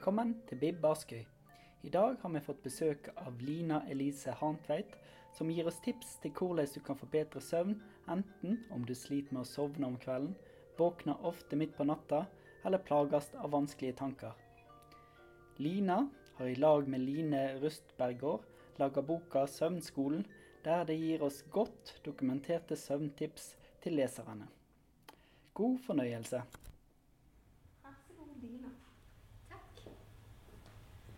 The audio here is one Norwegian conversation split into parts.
Velkommen til Bib Askøy. I dag har vi fått besøk av Lina Elise Hantveit, som gir oss tips til hvordan du kan få bedre søvn, enten om du sliter med å sovne om kvelden, våkner ofte midt på natta eller plages av vanskelige tanker. Lina har i lag med Line Rustbergård laga boka 'Søvnskolen', der det gir oss godt dokumenterte søvntips til leserne. God fornøyelse. Vær så god, Lina. Takk.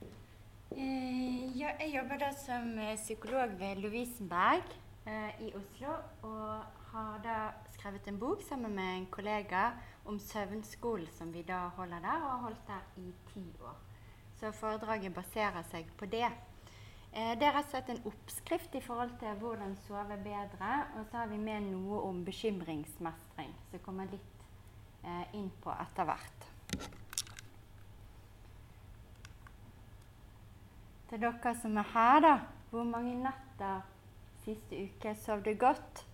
Eh, ja, jeg jobber da som eh, psykolog ved Lovisenberg eh, i Oslo. Og har da skrevet en bok sammen med en kollega om søvnskolen som vi da holder der, og har holdt der i ti år. Så foredraget baserer seg på det. Eh, det er rett og slett en oppskrift i forhold til hvordan sove bedre. Og så har vi med noe om bekymringsmestring, som kommer litt eh, inn på etter hvert. Til dere som er her, da. Hvor mange netter siste uke sov du godt?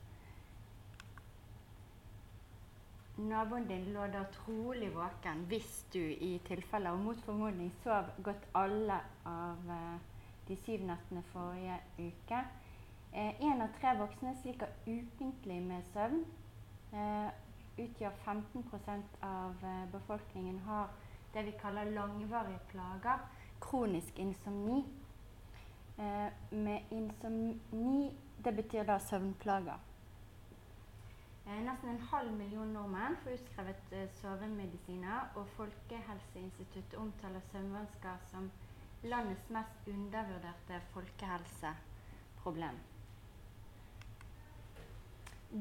Naboen din lå da trolig våken hvis du i tilfelle og mot formodning sov godt alle av eh, de syv nettene forrige uke. Én av tre voksne sliker ukentlig med søvn. Eh, utgjør 15% av eh, befolkningen har det vi kaller langvarige plager, kronisk insomni. Eh, med insomni det betyr da søvnplager. Eh, nesten en halv million nordmenn får utskrevet eh, sovemedisiner, og Folkehelseinstituttet omtaler søvnvansker som landets mest undervurderte folkehelseproblem.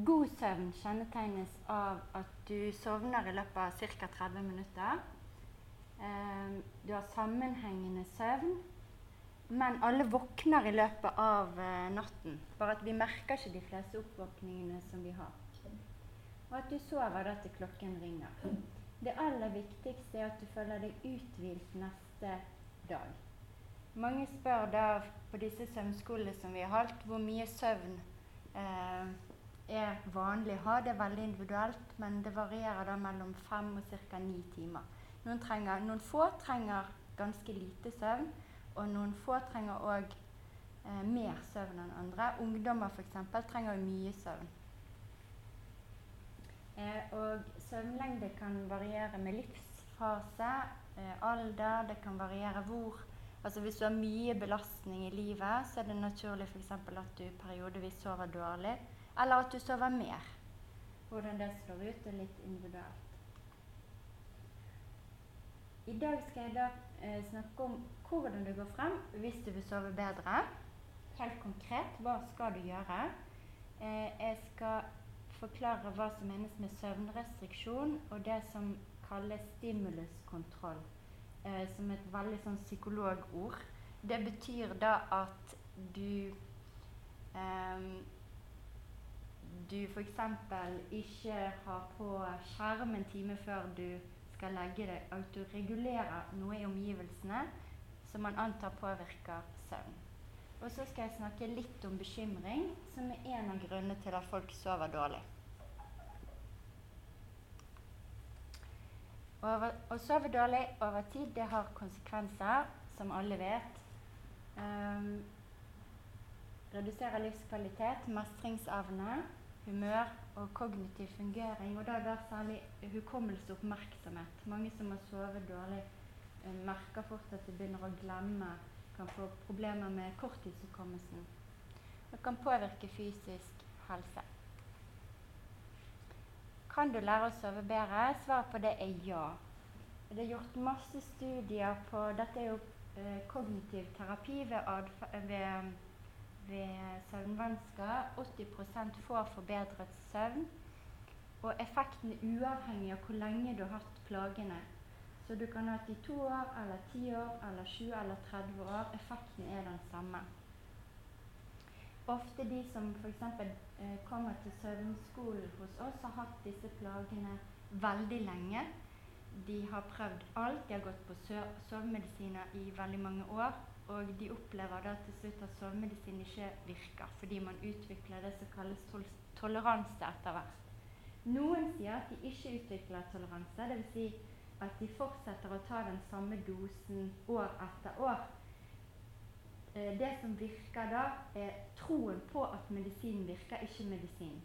God søvn kjennetegnes av at du sovner i løpet av ca. 30 minutter. Eh, du har sammenhengende søvn, men alle våkner i løpet av eh, natten. Bare at vi merker ikke de fleste oppvåkningene som vi har. Og at du sover da til klokken ringer. Det aller viktigste er at du føler deg uthvilt neste dag. Mange spør da på disse søvnskolene som vi har holdt, hvor mye søvn eh, er vanlig å ha. Det er veldig individuelt, men det varierer da mellom fem og ca. ni timer. Noen, trenger, noen, få trenger ganske lite søvn, og noen få trenger òg eh, mer søvn enn andre. Ungdommer f.eks. trenger mye søvn. Eh, og søvnlengde kan variere med livsfase, eh, alder, det kan variere hvor Altså Hvis du har mye belastning i livet, så er det naturlig f.eks. at du periodevis sover dårlig, eller at du sover mer. Hvordan det slår ut, er litt individuelt. I dag skal jeg da eh, snakke om hvordan du går frem hvis du vil sove bedre. Helt konkret hva skal du gjøre? Eh, jeg skal forklare hva som menes med søvnrestriksjon og det som kalles stimuluskontroll, eh, som et veldig sånn psykologord. Det betyr da at du eh, du f.eks. ikke har på skjerm en time før du skal legge deg, autoregulerer noe i omgivelsene som man antar påvirker søvn. Og så skal jeg snakke litt om bekymring, som er en av grunnene til at folk sover dårlig. Over, å sove dårlig over tid det har konsekvenser, som alle vet. Um, reduserer livskvalitet, mestringsevne, humør og kognitiv fungering. Og da er det særlig hukommelse og oppmerksomhet. Mange som har sovet dårlig, eh, merker fort at de begynner å glemme, kan få problemer med korttidshukommelsen. Det kan påvirke fysisk helse. Kan du lære å sove bedre? Svaret på det er ja. Det er gjort masse studier på Dette er jo eh, kognitiv terapi ved, ved ved søvnvansker. 80% får forbedret søvn. Og effekten er uavhengig av hvor lenge du har hatt plagene. Så du kan ha hatt i to år, eller ti år, eller sju eller 30 år. Effekten er den samme. Ofte de som f.eks. Eh, kommer til søvnskolen hos oss, har hatt disse plagene veldig lenge. De har prøvd alt. De har gått på sovemedisiner i veldig mange år. Og de opplever da til slutt at sovemedisin ikke virker, fordi man utvikler det som kalles tol toleranse etter hvert. Noen sier at de ikke utvikler toleranse, dvs. Si at de fortsetter å ta den samme dosen år etter år. Eh, det som virker da, er troen på at medisinen virker, ikke medisinen.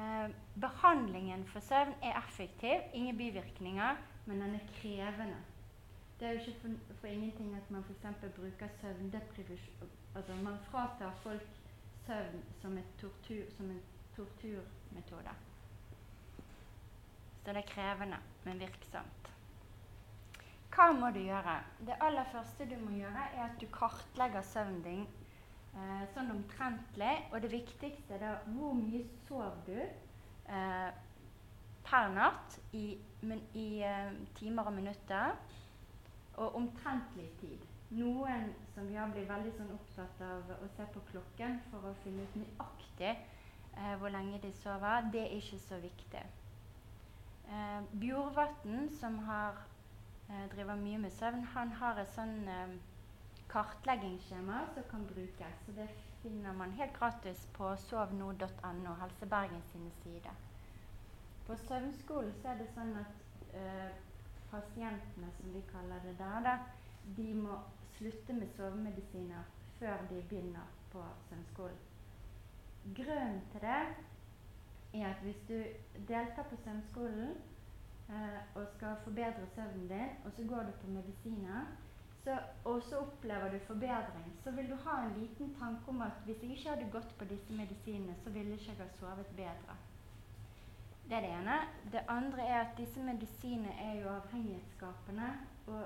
Eh, behandlingen for søvn er effektiv, ingen bivirkninger, men den er krevende. Det er jo ikke for, for ingenting at man f.eks. bruker søvndeprivisjon Altså man fratar folk søvn som, tortur, som en torturmetode. Så det er krevende, men virksomt. Hva må du gjøre? Det aller første du må gjøre, er at du kartlegger søvnen din eh, sånn omtrentlig. Og det viktigste er hvor mye sov du eh, per natt i, i eh, timer og minutter og omtrentlig tid. Noen som ja, blir veldig sånn opptatt av å se på klokken for å finne ut nøyaktig eh, hvor lenge de sover, det er ikke så viktig. Eh, Bjorvatn, som har, eh, driver mye med søvn, han har et sånn eh, kartleggingsskjema som kan brukes. Så det finner man helt gratis på sovno.no, Helse Bergen sine sider. På søvnskolen så er det sånn at eh, pasientene, som vi kaller det der, da, de må slutte med sovemedisiner før de begynner på søvnskolen. Grunnen til det er at hvis du deltar på søvnskolen eh, og skal forbedre søvnen din, og så går du på medisiner, så, og så opplever du forbedring, så vil du ha en liten tanke om at hvis jeg ikke hadde gått på disse medisinene, så ville jeg ikke ha sovet bedre. Det er det ene. Det andre er at disse medisinene er jo avhengighetsskapende. Og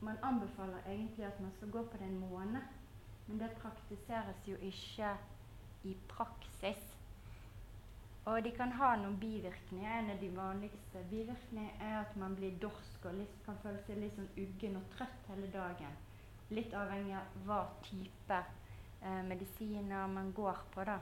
man anbefaler egentlig at man skal gå på det en måned. Men det praktiseres jo ikke i praksis. Og de kan ha noen bivirkninger. En av de vanligste bivirkningene er at man blir dorsk og litt, kan føle seg litt sånn uggen og trøtt hele dagen. Litt avhengig av hva type eh, medisiner man går på. da.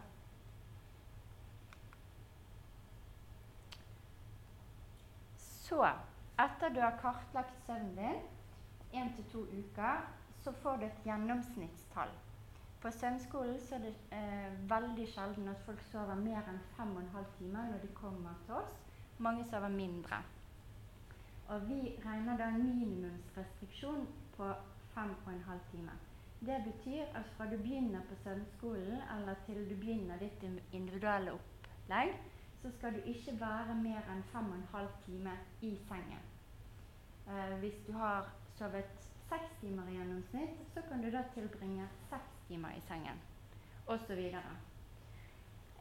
Så, etter du har kartlagt søvnen din én til to uker, så får du et gjennomsnittstall. På søvnskolen så er det eh, veldig sjelden at folk sover mer enn fem og en halv time når de kommer til oss. Mange sover mindre. Og vi regner da en minimumsrestriksjon på fem og en halv time. Det betyr at fra du begynner på søvnskolen eller til du begynner ditt individuelle opplegg, så skal du ikke være mer enn 5 12 timer i sengen. Eh, hvis du har sovet seks timer i gjennomsnitt, så kan du da tilbringe seks timer i sengen, osv.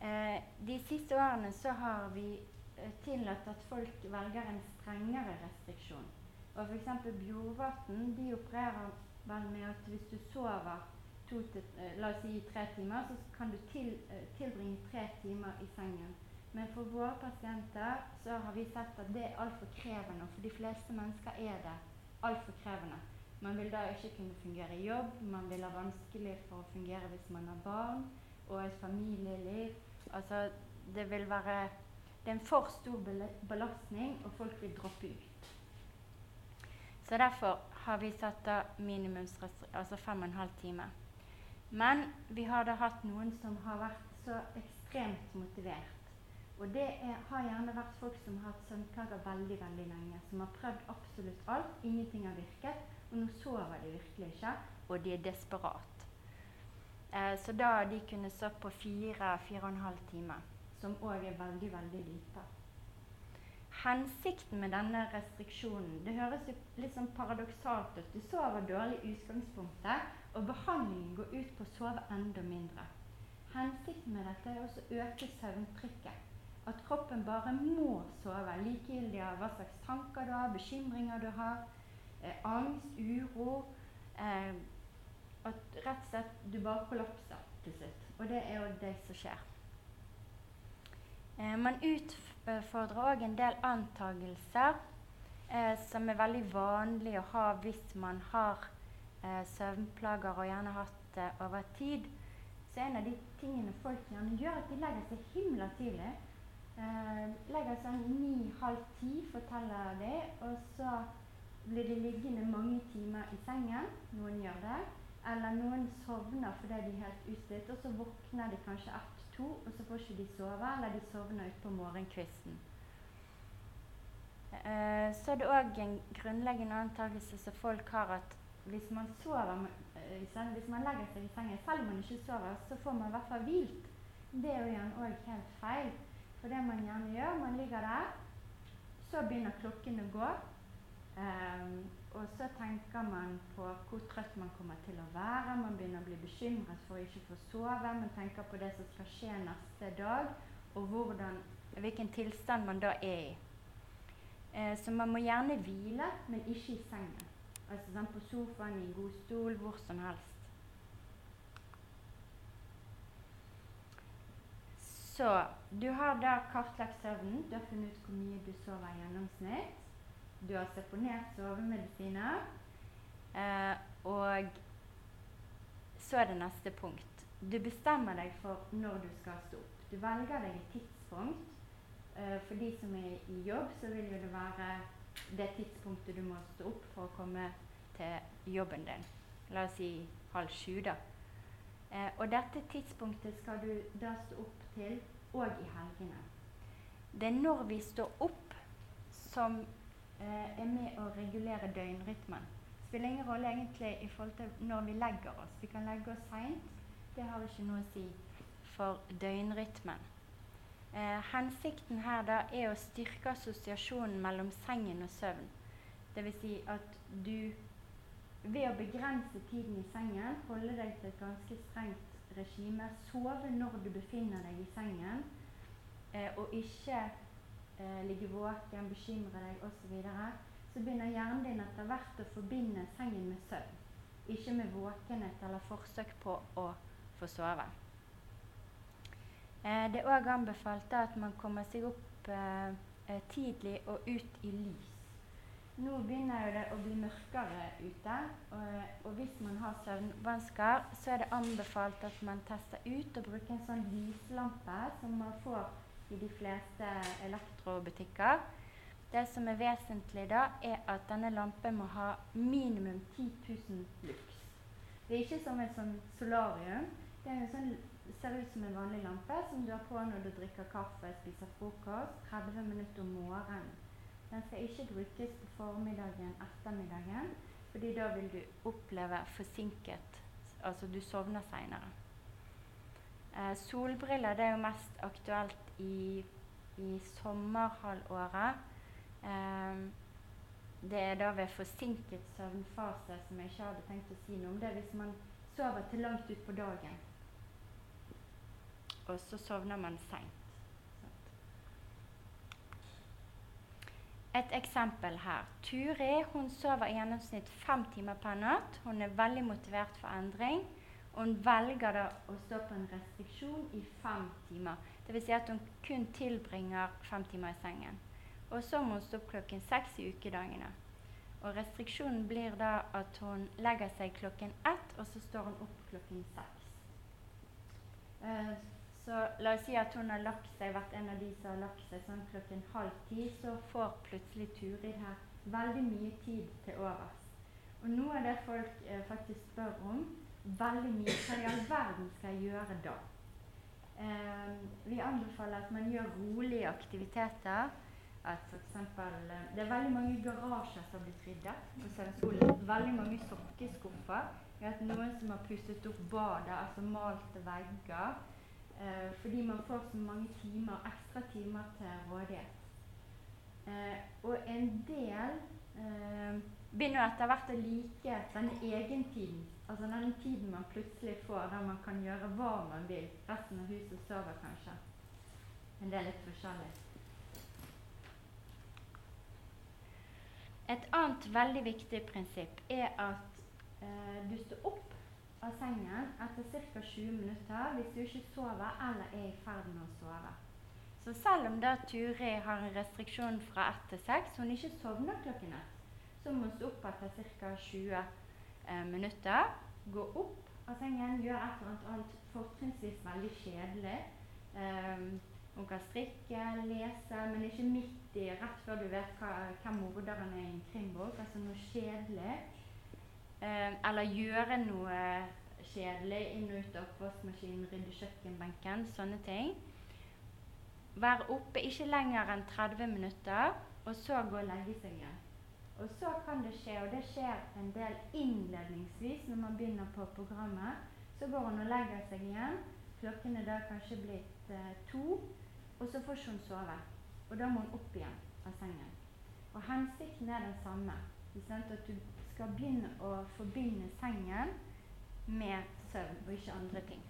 Eh, de siste årene så har vi eh, tillatt at folk velger en strengere restriksjon. Og F.eks. Bjorvatn de opererer vel med at hvis du sover to til, eh, la oss si tre timer, så kan du til, eh, tilbringe tre timer i sengen. Men for våre pasienter så har vi sett at det er altfor krevende. For de fleste mennesker er det altfor krevende. Man vil da ikke kunne fungere i jobb, man vil ha vanskelig for å fungere hvis man har barn og et familieliv. Altså, det vil være Det er en for stor belastning, og folk vil droppe ut. Så derfor har vi satt av minimumsrestriksjon, altså fem og en halv time. Men vi har da hatt noen som har vært så ekstremt motivert og det er, har gjerne vært folk som har hatt søvnplager veldig veldig lenge. Som har prøvd absolutt alt. Ingenting har virket. Og nå sover de virkelig ikke, og de er desperat. Eh, så da de kunne sove på fire-fire og en halv time, som òg er veldig, veldig lite. Hensikten med denne restriksjonen Det høres jo litt sånn paradoksalt ut. Du sover dårlig i utgangspunktet, og behandlingen går ut på å sove enda mindre. Hensikten med dette er også å øke søvntrykket. At kroppen bare må sove, likegyldig av hva slags tanker du har, bekymringer du har, eh, angst, uro eh, At rett og slett du bare kollapser til slutt. Og det er jo det som skjer. Eh, man utfordrer òg en del antagelser eh, som er veldig vanlig å ha hvis man har eh, søvnplager og gjerne hatt det over tid. Så en av de tingene folk gjerne gjør, at de legger seg himla tidlig. Eh, legger seg ni-halv ti, forteller de, og så blir de liggende mange timer i sengen. Noen gjør det. Eller noen sovner fordi de er helt utslitt, og så våkner de kanskje ett-to, og så får ikke de sove, eller de sovner utpå morgenkvisten. Eh, så er det òg en grunnleggende antakelse som folk har at hvis man sover eh, hvis man legger seg i sengen, selv om man ikke sover, så får man i hvert fall hvilt. Det er jo igjen òg helt feil. For det man gjerne gjør, man ligger der, så begynner klokken å gå. Um, og så tenker man på hvor trøtt man kommer til å være. Man begynner å bli bekymret for å ikke få sove. Man tenker på det som skal skje neste dag, og hvordan, hvilken tilstand man da er i. Eh, så man må gjerne hvile, men ikke i sengen. Altså sånn, på sofaen, i en god stol, hvor som helst. Så du har da kartlagt søvnen. Du har funnet ut hvor mye du sover i gjennomsnitt. Du har seponert sovemedisiner. Eh, og så er det neste punkt. Du bestemmer deg for når du skal stå opp. Du velger deg et tidspunkt. Eh, for de som er i jobb, så vil jo det være det tidspunktet du må stå opp for å komme til jobben din. La oss si halv sju, da. Eh, og dette tidspunktet skal du da stå opp til òg i helgene. Det er når vi står opp, som eh, er med å regulere døgnrytmen. Det spiller ingen rolle egentlig i forhold til når vi legger oss. Vi kan legge oss seint. Det har ikke noe å si for døgnrytmen. Eh, hensikten her da er å styrke assosiasjonen mellom sengen og søvn. Dvs. Si at du ved å begrense tiden i sengen, holde deg til et ganske strengt regime, sove når du befinner deg i sengen, eh, og ikke eh, ligge våken, bekymre deg osv., så, så begynner hjernen din etter hvert å forbinde sengen med søvn. Ikke med våkenhet eller forsøk på å få sove. Eh, det er òg anbefalt at man kommer seg opp eh, eh, tidlig og ut i lys. Nå begynner det å bli mørkere ute, og, og, hvis man har søvnvansker, så er det anbefalt at man tester ut og bruker en sånn lyslampe som man får i de fleste elektrobutikker. Det som er vesentlig da, er at denne lampen må ha minimum 10 000 lux. Det er ikke som et sånn solarium. Det sånn ser ut som en vanlig lampe som du har på når du drikker kaffe, spiser frokost 30 minutter om morgenen. Den skal ikke brukes på formiddagen, ettermiddagen, fordi da vil du oppleve forsinket Altså du sovner seinere. Eh, solbriller det er jo mest aktuelt i, i sommerhalvåret. Eh, det er da ved forsinket søvnfase som jeg ikke hadde tenkt å si noe om. Det er hvis man sover til langt utpå dagen og så sovner man seint. Et eksempel her. Turi hun sover i gjennomsnitt fem timer per natt. Hun er veldig motivert for endring. Hun velger da å stå på en restriksjon i fem timer. Dvs. Si at hun kun tilbringer fem timer i sengen. Og så må hun stå opp klokken seks i ukedagene. Og restriksjonen blir da at hun legger seg klokken ett, og så står hun opp klokken seks. Uh, så la oss si at hun har lagt seg, vært en av de som har lagt seg sånn klokken halv ti, så får plutselig Turid her veldig mye tid til overs. Og noe av det folk eh, faktisk spør om, veldig mye Hva i all verden skal jeg gjøre da? Eh, vi anbefaler at man gjør rolige aktiviteter. At for eksempel, eh, det er veldig mange garasjer som blitt ryddet på Sørensolen. Veldig mange sokkeskuffer. Vi har hatt noen som har pusset opp badet, altså malte vegger. Eh, fordi man får så mange timer, ekstra timer til rådighet. Eh, og en del eh, begynner etter hvert å like denne egentiden. Altså denne tiden man plutselig får der man kan gjøre hva man vil. Resten av huset sover kanskje. Men det er litt forskjellig. Et annet veldig viktig prinsipp er at eh, du står opp av sengen etter ca. 20 minutter hvis du ikke sover eller er i ferd med å sove. Så selv om da Turi har en restriksjon fra 1 til 6, hun ikke sovner klokken 1, så må hun stå opp etter ca. 20 eh, minutter, gå opp av sengen, gjøre et eller annet fortrinnsvis veldig kjedelig. Um, hun kan strikke, lese, men ikke midt i, rett før du vet hva, hvem morderen er i en krimbok. Altså noe kjedelig. Eh, eller gjøre noe kjedelig inn og ut av oppvaskmaskinen, rydde kjøkkenbenken, sånne ting. Være oppe ikke lenger enn 30 minutter. og så gå og legge seg igjen. Og så kan det skje, og det skjer en del innledningsvis når man begynner på programmet, så går hun og legger seg igjen. Klokken er da kanskje blitt eh, to, og så får hun sove. Og da må hun opp igjen av sengen. Og hensikten er den samme. At du skal begynne å forbinde sengen med søvn, og ikke andre ting.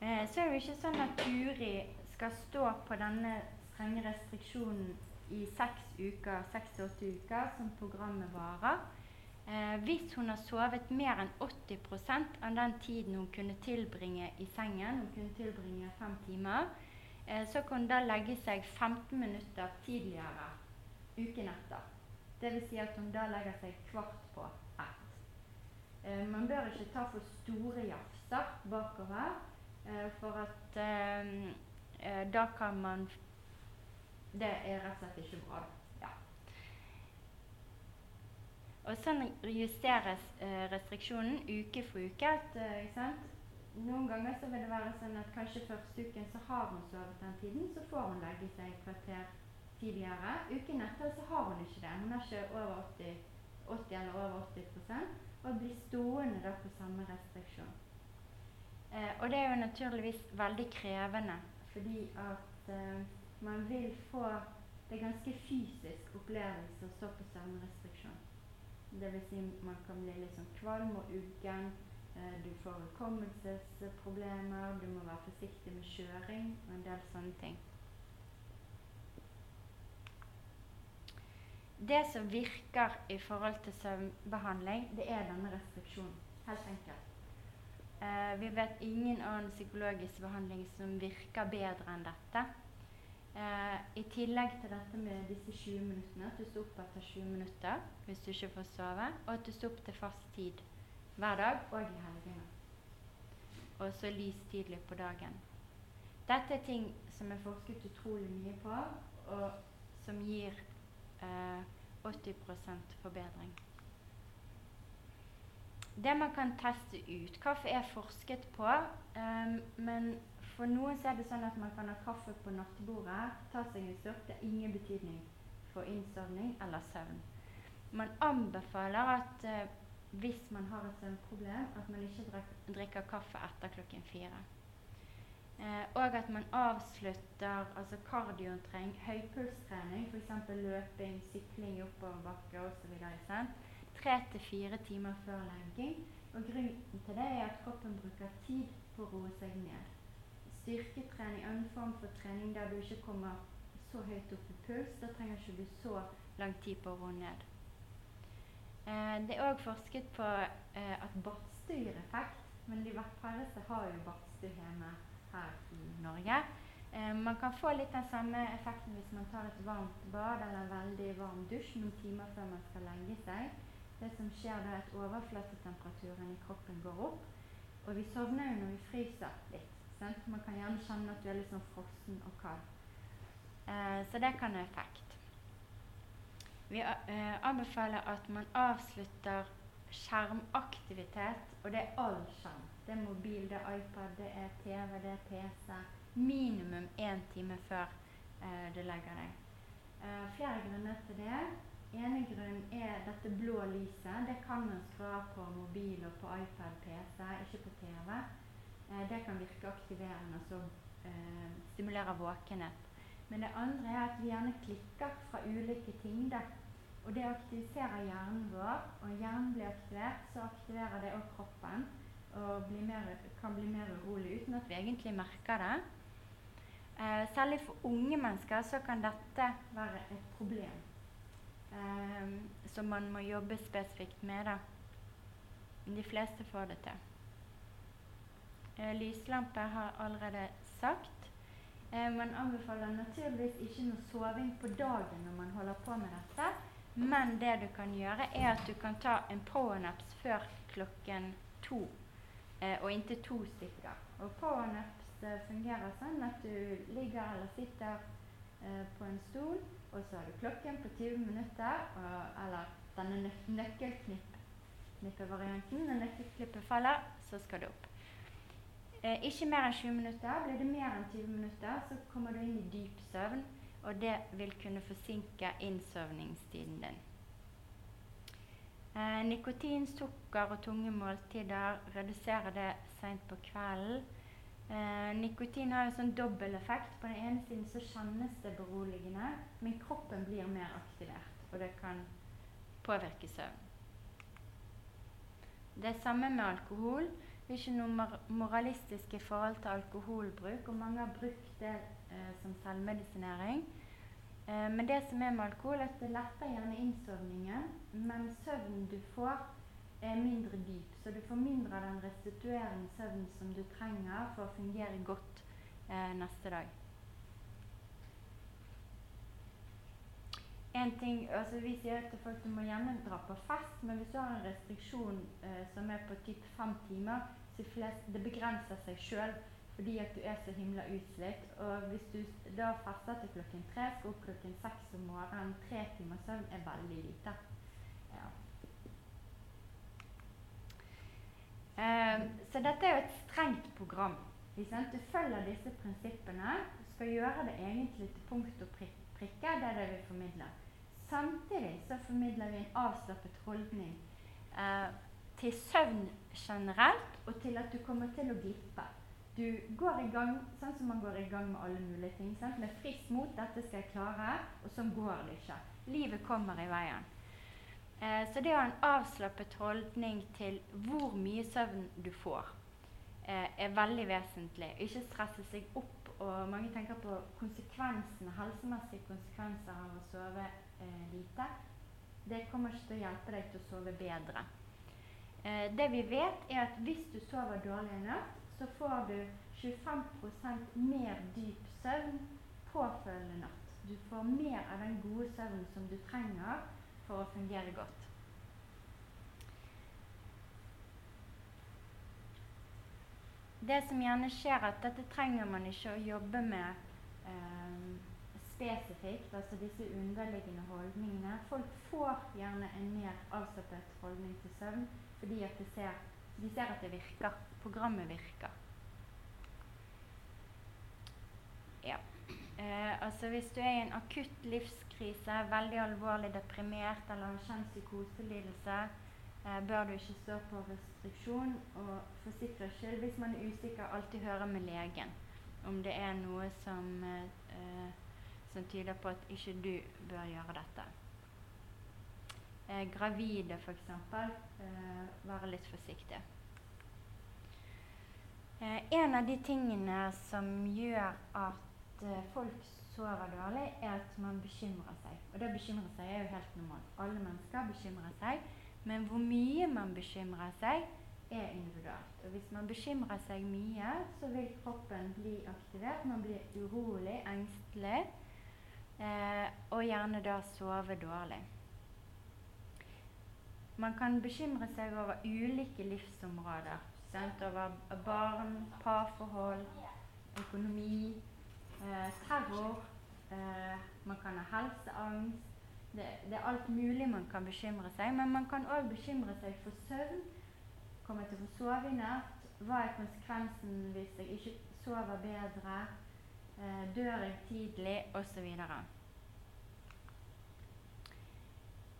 Eh, så er det ikke sånn at Turi skal stå på denne strenge restriksjonen i seks uker, seks til åtte uker, som programmet varer. Eh, hvis hun har sovet mer enn 80% av den tiden hun kunne tilbringe i sengen, hun kunne tilbringe fem timer, så kan hun da legge seg 15 minutter tidligere uken etter. Dvs. Si at hun da legger seg kvart på ett. Eh, man bør ikke ta for store jafser bakover. Eh, for at eh, eh, da kan man Det er rett og slett ikke bra. Ja. Og sånn justeres restriksjonen uke for uke. At, Noen ganger så vil det være sånn at kanskje første uken så har hun sovet den tiden, så får hun legge seg et kvarter tidligere. Uken etter så har hun ikke det. Hun har ikke over 80, 80 eller over 80 og blir stående da på samme restriksjon. Eh, og det er jo naturligvis veldig krevende, fordi at eh, man vil få Det er ganske fysisk opplevelse å stå på søvnrestriksjon. Dvs. Si man kan bli litt sånn kvalm og uggen. Eh, du får hukommelsesproblemer. Du må være forsiktig med kjøring og en del sånne ting. Det som virker i forhold til søvnbehandling, det er denne restriksjonen. Helt enkelt. Eh, vi vet ingen annen psykologisk behandling som virker bedre enn dette. Eh, I tillegg til dette med disse 20 minuttene, at du står opp etter 20 minutter hvis du ikke får sove, og at du står opp til fast tid hver dag og i helgene. Og så lys tidlig på dagen. Dette er ting som er forsket utrolig mye på, og som gir eh, 80% forbedring. Det man kan teste ut Kaffe er forsket på, eh, men for noen er det sånn at man kan ha kaffe på nattbordet, ta seg en slurk. Det har ingen betydning for innsovning eller søvn. Man anbefaler at uh, hvis man har et søvnproblem, at man ikke drikker kaffe etter klokken fire. Eh, og at man avslutter altså kardiotrening, høypulstrening, f.eks. løping, sykling oppoverbakke osv tre til fire timer før legging. Og grunnen til det er at kroppen bruker tid på å roe seg ned. Styrketrening, annen form for trening der du ikke kommer så høyt opp i puls, da trenger ikke du så lang tid på å roe ned. Eh, det er òg forsket på eh, at badstue gir effekt, men de færreste har jo badstue hjemme her i Norge. Eh, man kan få litt den samme effekten hvis man tar et varmt bad eller en veldig varm dusj noen timer før man skal legge seg. Det som skjer da, er at overflatetemperaturen i kroppen går opp. Og vi sovner jo når vi fryser litt. Sant? Man kan gjerne kjenne at du er litt sånn frossen og kald. Så det kan ha effekt. Vi eh, anbefaler at man avslutter skjermaktivitet, og det er all skjerm. Det er mobil, det er iPad, det er TV, det er PC. Minimum én time før eh, du legger deg. Eh, flere grunner til det ene grunn er dette blå lyset. Det kan man skru av på mobil og på iPad, PC, ikke på TV. Eh, det kan virke aktiverende og så eh, stimulere våkenhet. Men det andre er at vi gjerne klikker fra ulike ting. Og det aktiviserer hjernen vår. Og hjernen blir aktivert, så aktiverer det òg kroppen. Og blir mer, kan bli mer urolig uten at vi egentlig merker det. Eh, særlig for unge mennesker så kan dette være et problem eh, som man må jobbe spesifikt med. Da. De fleste får det til. Eh, lyslampe har allerede sagt. Eh, man anbefaler naturligvis ikke noe soving på dagen når man holder på med dette. Men det du kan gjøre, er at du kan ta en powernaps før klokken to. Eh, og inntil to stykker. Og powernaps eh, fungerer sånn at du ligger eller sitter eh, på en stol og så har du klokken på 20 minutter, og, eller denne nø nøkkelknippevarianten. Når nøkkelklippet faller, så skal du opp. Eh, ikke mer enn 20 minutter. Blir det mer enn 20 minutter, så kommer du inn i dyp søvn, og det vil kunne forsinke innsovningstiden din. Eh, nikotin, sukker og tunge måltider reduserer det seint på kvelden. Eh, nikotin har jo sånn dobbel effekt. På den ene siden så kjennes det beroligende, men kroppen blir mer aktivert, og det kan påvirke søvn. Det samme med alkohol. Det er ikke noe moralistisk i forhold til alkoholbruk, og mange har brukt det eh, som selvmedisinering. Eh, men det som er med alkohol, er at det letter gjerne innsovningen, men søvnen du får, er mindre dyp. Så du får mindre av den restituerende søvnen som du trenger for å fungere godt eh, neste dag. En ting, altså Vi sier til folk du må gjerne dra på fest, men hvis du har en restriksjon eh, som er på typ fem timer, så flest, det begrenser seg sjøl fordi at du er så himla utslitt. Og hvis du da fester til klokken tre, skal opp klokken seks om morgenen, tre timer søvn er veldig lite. Ja. Um, så dette er jo et strengt program. Du følger disse prinsippene. Skal gjøre det egentlig til punkt og prikk prikke. Det er det vi formidler. Samtidig så formidler vi en avslappet holdning eh, til søvn generelt, og til at du kommer til å glippe. Du går i gang sånn som man går i gang med alle mulige ting. Sant? Med friskt mot 'dette skal jeg klare', og sånn går det ikke. Livet kommer i veien. Eh, så det å ha en avslappet holdning til hvor mye søvn du får, eh, er veldig vesentlig. Ikke stresse seg opp og mange tenker på konsekvensene, helsemessige konsekvenser av å sove eh, lite. Det kommer ikke til å hjelpe deg til å sove bedre. Eh, det vi vet, er at hvis du sover dårlig i natt, så får du 25 mer dyp søvn påfølgende natt. Du får mer av den gode søvnen som du trenger for å fungere godt. Det som gjerne skjer, at dette trenger man ikke å jobbe med eh, spesifikt, altså disse underliggende holdningene. Folk får gjerne en mer avslappet holdning til søvn fordi at de ser, de ser at det virker. Programmet virker. Ja. Eh, altså Hvis du er i en akutt livskrise, veldig alvorlig deprimert eller har kjent psykoselidelse, eh, bør du ikke stå på restriksjon. Og for sikkerhets skyld, hvis man er usikker, alltid høre med legen om det er noe som, eh, som tyder på at ikke du bør gjøre dette. Eh, gravide, f.eks., eh, være litt forsiktige. Eh, en av de tingene som gjør at eh, folk sover dårlig, er at man bekymrer seg. Og det å bekymre seg er jo helt normalt. Alle mennesker bekymrer seg. Men hvor mye man bekymrer seg, er individuelt. Og hvis man bekymrer seg mye, så vil kroppen bli aktivert. Man blir urolig, engstelig, eh, og gjerne da sove dårlig. Man kan bekymre seg over ulike livsområder. Sant? Over barn, parforhold, økonomi, eh, terror. Eh, man kan ha helseangst det, det, er alt mulig man kan bekymre seg, men man kan òg bekymre seg for søvn. Kommer jeg til å få sove i natt? Hva er konsekvensen hvis jeg ikke sover bedre? Eh, dør jeg tidlig? Osv.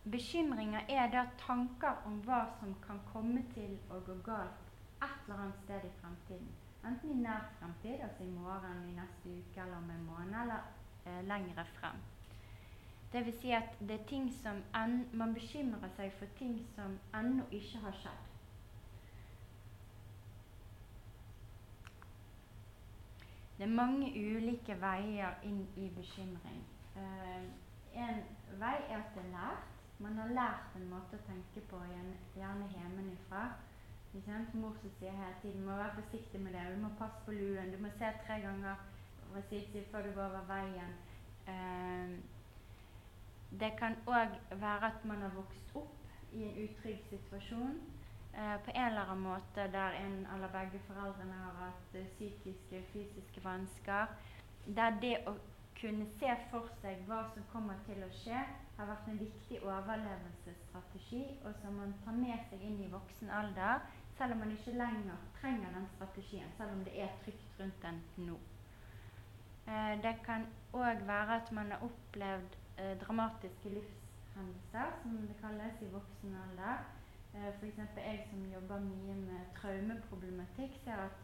Bekymringer er da tanker om hva som kan komme til å gå galt et eller annet sted i fremtiden. Enten i nær fremtid, altså i morgen, i neste uke eller om en måned, eller eh, lengre frem. Det vil si at det er ting som en, man bekymrer seg for ting som ennå ikke har skjedd. Det er mange ulike veier inn i bekymring. Eh, en vei er at det er lært. Man har lært en måte å tenke på, gjerne hjemmefra. Mor som sier hele tiden må være forsiktig med det, du må passe på luen, du må se tre ganger før du går over veien. Eh, det kan òg være at man har vokst opp i en utrygg situasjon eh, på en eller annen måte der en eller begge foreldrene har hatt eh, psykiske og fysiske vansker. Der det å kunne se for seg hva som kommer til å skje, har vært en viktig overlevelsesstrategi, og som man tar med seg inn i voksen alder, selv om man ikke lenger trenger den strategien, selv om det er trygt rundt den nå. Eh, det kan òg være at man har opplevd eh, dramatiske livshendelser, som det kalles, i voksen alder. Eh, F.eks. jeg som jobber mye med traumeproblematikk, ser at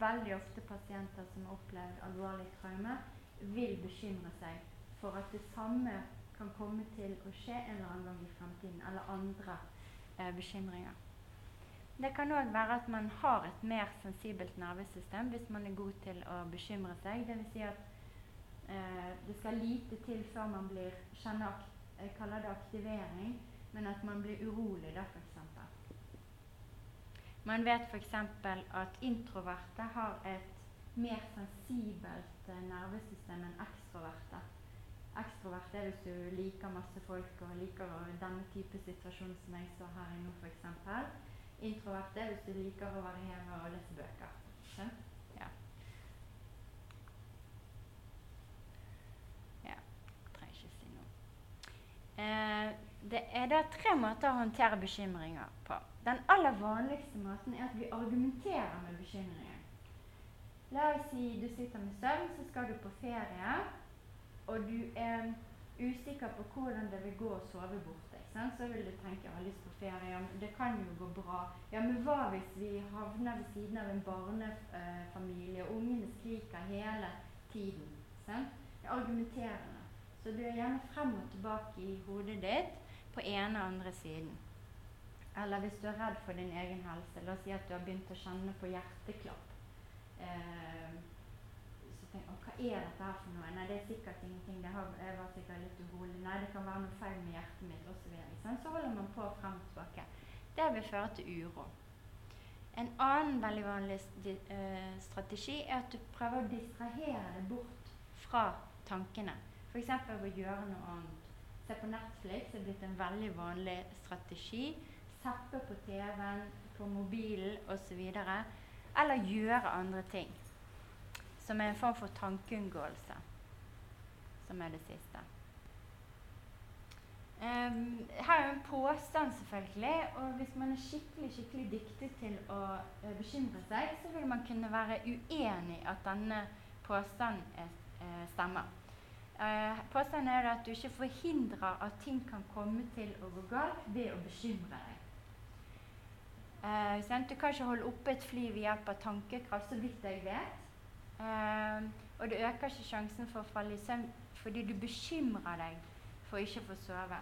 veldig ofte pasienter som har opplevd alvorlig traume, vil bekymre seg for at det samme kan komme til å skje en eller annen gang i fremtiden, eller andre eh, bekymringer. Det kan òg være at man har et mer sensibelt nervesystem hvis man er god til å bekymre seg. Dvs. Si at eh, det skal lite til før man blir kjenner, Jeg kaller det aktivering, men at man blir urolig, da, f.eks. Man vet f.eks. at introverte har et mer sensibelt eh, nervesystem enn ekstroverte. Ekstrovert er hvis du liker masse folk og liker denne type situasjon som jeg står her i nå, f.eks. Introvert er hvis du liker å være hjemme og lese bøker. Ja. ja. ja. Trenger ikke si noe. Eh, det er da tre måter å håndtere bekymringer på. Den aller vanligste måten er at vi argumenterer med bekymringen. La oss si du sitter med søvn, så skal du på ferie, og du er usikker på hvordan det vil gå å sove borte. Så vil du tenke jeg har lyst på ferie, ja, det kan jo gå bra. Ja, men hva hvis vi havner ved siden av en barnefamilie, og ungene skriker hele tiden? Sant? Det er argumenterende. Så du er gjerne frem og tilbake i hodet ditt på ene og andre siden. Eller hvis du er redd for din egen helse, la oss si at du har begynt å kjenne på hjerteklapp. Eh, så tenk, å, hva er dette her for noe? Nei, det er sikkert ingenting. Det har, jeg var sikkert litt urolig. Nei, det kan være noe feil med hjertet mitt osv. Så, så holder man på frem og tilbake. Det vil føre til uro. En annen veldig vanlig uh, strategi er at du prøver å distrahere deg bort fra tankene. F.eks. ved å gjøre noe annet. Se på Netflix er blitt en veldig vanlig strategi. Zappe på TV-en, på mobilen osv. Eller gjøre andre ting. Som er en form for tankeunngåelse. Som er det siste. Um, her er jo en påstand, selvfølgelig. Og hvis man er skikkelig skikkelig dyktig til å uh, bekymre seg, så vil man kunne være uenig at denne påstanden er, uh, stemmer. Uh, påstanden er at du ikke forhindrer at ting kan komme til å gå galt ved å bekymre deg. du kan ikke holde oppe et fly ved hjelp av tankekraft, så vidt jeg vet. Og det øker ikke sjansen for å falle i søvn fordi du bekymrer deg for ikke å få sove.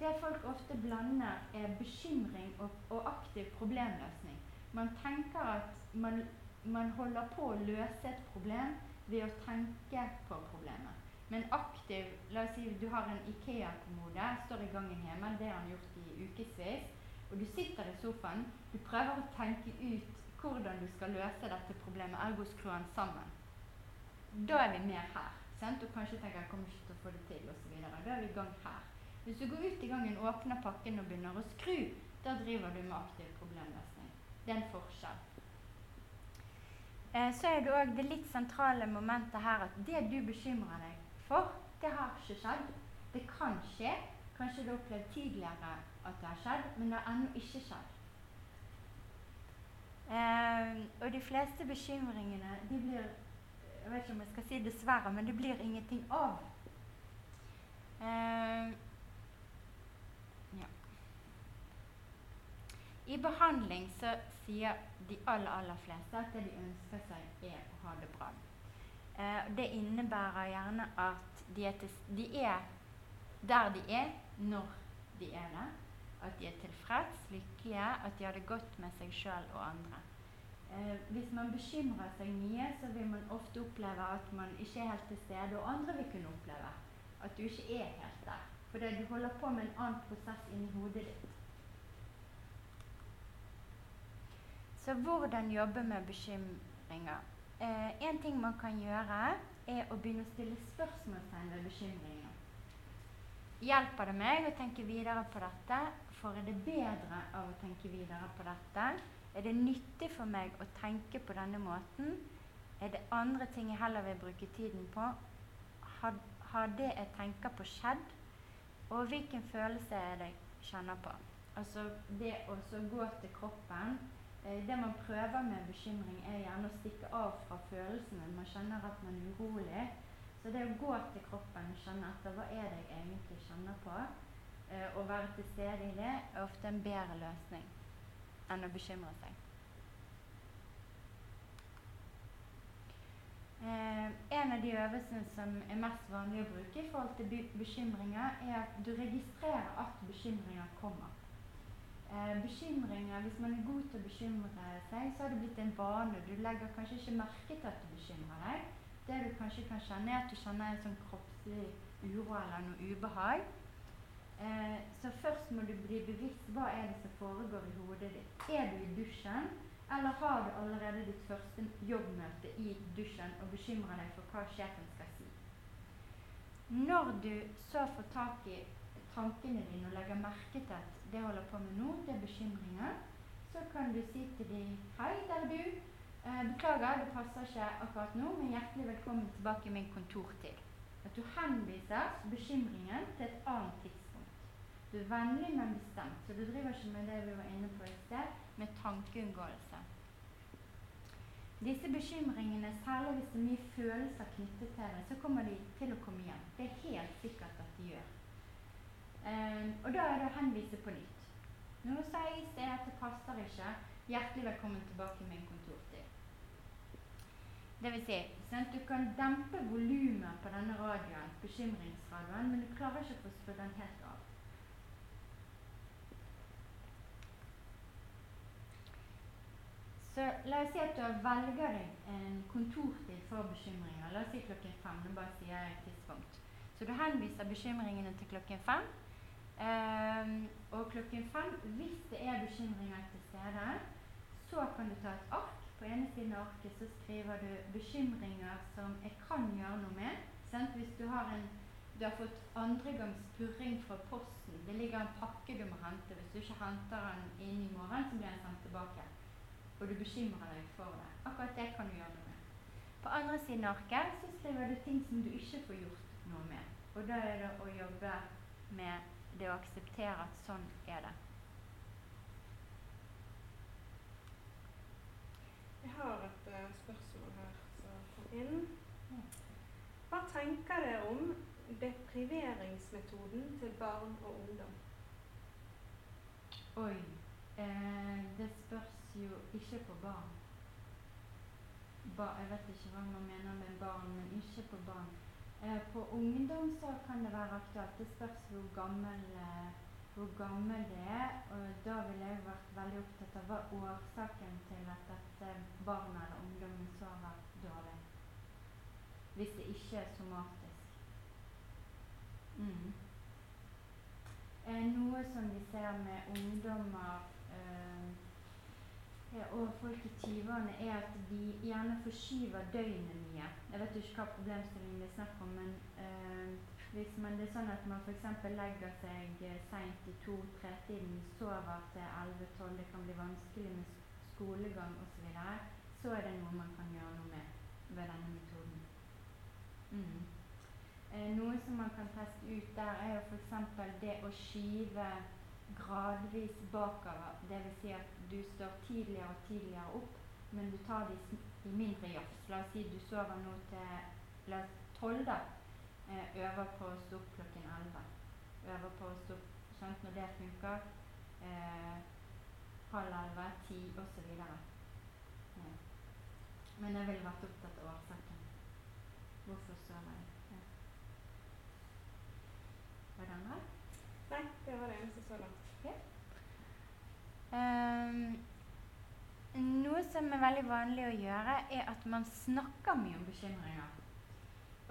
Det folk ofte blander, er bekymring og, og aktiv problemløsning. Man tenker at man, man, holder på å løse et problem ved å tenke på problemet. Men aktiv La oss si du har en Ikea-kommode, står i gangen hjemme, det har han gjort i ukevis, og du sitter i sofaen, du prøver å tenke ut hvordan du skal løse dette problemet, ergo skru den sammen. Da er vi mer her. Sant? Og kanskje tenker jeg kommer ikke til å få det til, osv. Da er vi i gang her. Hvis du går ut i gangen, åpner pakken og begynner å skru, da driver du med aktiv problemløsning. Det er en forskjell. Eh, så er det òg det litt sentrale momentet her at det du bekymrer deg for, det har ikke skjedd. Det kan skje. Kanskje du har opplevd tidligere at det har skjedd, men det har ennå ikke skjedd. Eh, og de fleste bekymringene de blir Jeg vet ikke om jeg skal si dessverre, men det blir ingenting av. Eh, I behandling så sier de aller, aller fleste at det de ønsker seg, er å ha det bra. Eh, det innebærer gjerne at de er, til, de er, der de er, når de er det. At de er tilfreds, lykkelige, at de har det godt med seg sjøl og andre. Eh, hvis man bekymrer seg mye, så vil man ofte oppleve at man ikke er helt til stede, og andre vil kunne oppleve at du ikke er helt der. Fordi du holder på med en annen prosess inni hodet ditt. Så hvordan jobbe med bekymringer? Eh, en ting man kan gjøre, er å begynne å stille spørsmålstegn ved bekymringer. Hjelper det meg å tenke videre på dette? Får er det bedre av å tenke videre på dette? Er det nyttig for meg å tenke på denne måten? Er det andre ting jeg heller vil bruke tiden på? Har, har det jeg tenker på, skjedd? Og hvilken følelse er det jeg kjenner på? Altså det å gå til kroppen Eh, det man prøver med bekymring, er gjerne å stikke av fra følelsene. Man kjenner at man er urolig. Så det å gå til kroppen og kjenne etter hva er det jeg egentlig kjenner på, eh, og være til stede i det, er ofte en bedre løsning enn å bekymre seg. Eh, en av de øvelsene som er mest vanlig å bruke i forhold til bekymringer, er at du registrerer at bekymringer kommer. Eh, bekymringer, Hvis man er god til å bekymre seg, så har det blitt en vane. Du legger kanskje ikke merke til at du bekymrer deg. Det du kanskje kan kjenne, er at du kjenner en sånn kroppslig uro eller noe ubehag. Eh, så først må du bli bevisst hva er det som foregår i hodet ditt. Er du i dusjen, eller har du allerede ditt første jobbmøte i dusjen og bekymrer deg for hva sjefen skal si? Når du så får tak i tankene dine og legger merke til at det holder på med nå, det er bekymringer, så kan du si til dem Hei, der er du. Eh, beklager, det passer ikke akkurat nå, men hjertelig velkommen tilbake i min kontortid. At du henviser bekymringen til et annet tidspunkt. Du er vennlig, men bestemt. Så du driver ikke med det vi var inne på i sted, med tankeunngåelse. Disse bekymringene, særlig hvis det er mye følelser knyttet til det, så kommer de til å komme igjen. Det er helt sikkert at de gjør. Um, og da er det å henvise på nytt. Nå sa jeg i sted at det passer ikke. Hjertelig velkommen tilbake med en kontortid. Det vil si, at Du kan dempe volumet på denne radioen, bekymringsradioen, men du klarer ikke å få den helt av. Så la oss si at du velger deg en kontortid for bekymringer. La oss si klokken fem. Nå bare sier jeg et tidspunkt. Så du henviser bekymringene til klokken fem. Um, og klokken fem, hvis det er bekymringer til stede, så kan du ta et ark. På ene siden av arket så skriver du bekymringer som jeg kan gjøre noe med. Sant? Hvis du har, en, du har fått andregangs purring fra posten, det ligger en pakke du må hente. Hvis du ikke henter den inn i morgen, så blir den sendt tilbake. Og du bekymrer deg for det. Akkurat det kan du gjøre noe med. På andre siden av arket så skriver du ting som du ikke får gjort noe med. Og da er det å jobbe med det å akseptere at sånn er det. Jeg har et uh, spørsmål her som kom inn. Hva tenker dere om depriveringsmetoden til barn og ungdom? Oi. Eh, ikke på barn. Ba, jeg vet ikke hva man mener med barn, men ikke på barn. Eh, på ungdom så kan det være aktuelt. Det spørs hvor gammel, eh, hvor gammel det er. Og da ville jeg vært veldig opptatt av hva årsaken til at dette barnet eller ungdommen sover dårlig. Hvis det ikke er somatisk. Mm. Eh, noe som vi ser med ungdommer eh, og folk i 20-årene, er at de gjerne forskyver døgnet mye. Jeg vet ikke hva problemstillingen det er snakk om, men øh, hvis man, det er sånn at man f.eks. legger seg eh, seint i to-tre-tiden, sover til 11-12, det kan bli vanskelig med skolegang osv., så, videre, så er det noe man kan gjøre noe med ved denne metoden. Mm. Eh, noe som man kan teste ut der, er jo f.eks. det å skyve gradvis bakover. Dvs. Si at du står tidligere og tidligere opp, men du tar det i mindre jafs. La oss si du sover nå til tolv, da. Eh, øver på å stå opp klokken elleve. Øver på å stå opp skjønt når det funker. Eh, halv elleve, ti osv. Ja. Men jeg ville vært opptatt av årsaken. Hvorfor sover jeg? Ja. Var det andre? Nei, det var det eneste så langt. Um, noe som er veldig vanlig å gjøre, er at man snakker mye om bekymringer.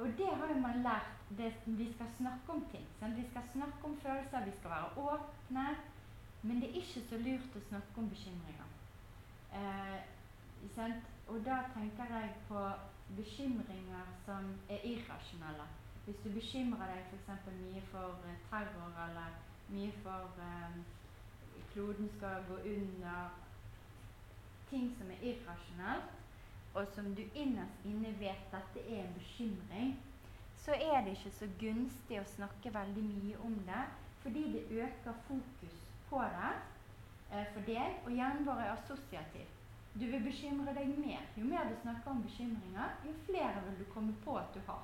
Og det har jo man lært. Det, vi skal snakke om ting. Sant? Vi skal snakke om følelser, vi skal være åpne. Men det er ikke så lurt å snakke om bekymringer. Eh, og da tenker jeg på bekymringer som er irrasjonelle. Hvis du bekymrer deg f.eks. mye for eh, terror eller mye for um, kloden skal gå under, ting som er irrasjonelt, og som du innerst inne vet dette er en bekymring, så er det ikke så gunstig å snakke veldig mye om det, fordi det øker fokus på det. eh, for deg, og hjernen vår er assosiativ. Du vil bekymre deg mer. Jo mer du snakker om bekymringer, jo flere vil du komme på at du har.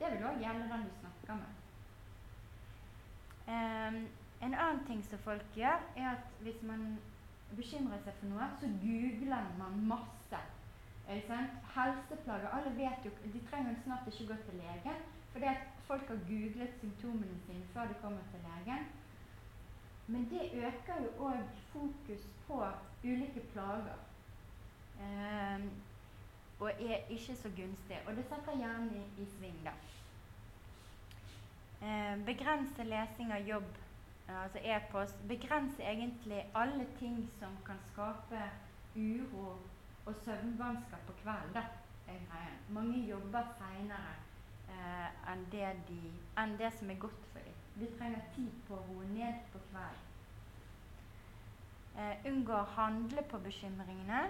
Det vil òg gjelde den du snakker med. Um, en annen ting som folk gjør, er at hvis man bekymrer seg for noe, så googler man masse. Helseplager Alle vet jo De trenger snart ikke gå til legen, fordi at folk har googlet symptomene sine før de kommer til legen. Men det øker jo òg fokus på ulike plager. Um, og er ikke så gunstig. Og det setter hjernen i, i sving, da. Um, begrense lesing av jobb, altså e-post. begrenser egentlig alle ting som kan skape uro og søvnvansker på kvelden. da, er greien. Mange jobber seinere eh, enn, enn det som er godt for dem. Vi trenger tid på å roe ned på kvelden. Eh, unngå å handle på bekymringene.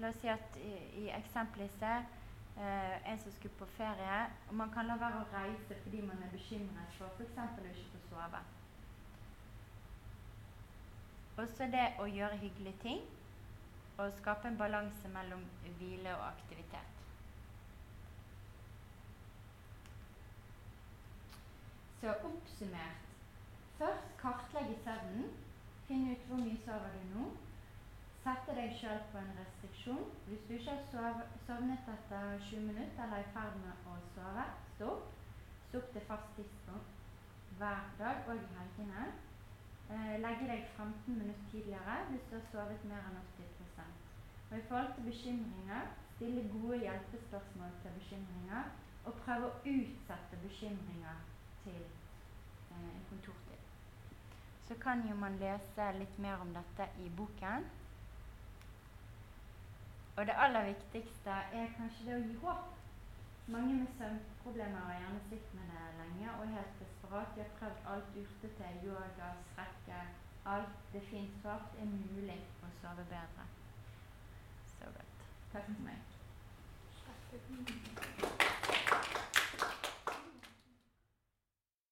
La oss si at i, i eksempelet ser uh, en som skulle på ferie og Man kan la være å reise fordi man er bekymret for f.eks. å ikke få sove. Også det å gjøre hyggelige ting og skape en balanse mellom hvile og aktivitet. Så oppsummert først kartlegge søvnen Finn ut hvor mye sover du nå. Sette deg sjøl på en restriksjon. Hvis du ikke har sovnet etter 20 minutter eller er i ferd med å sove, stopp. Stopp til fast tidspunkt hver dag og i helgene. Eh, legge deg 15 minutter tidligere hvis du har sovet mer enn 80 Og I forhold til bekymringer, stille gode hjelpespørsmål til bekymringer. Og prøve å utsette bekymringer til eh, kontortid så kan jo man lese litt mer om dette i boken. Og det aller viktigste er kanskje det å gi håp. Mange med søvnproblemer har gjerne sittet med det lenge og helt helt brak, jeg har prøvd alt urtetøy, yoga, strekke Alt det fins svart er mulig å sove bedre. Så godt. Takk for meg.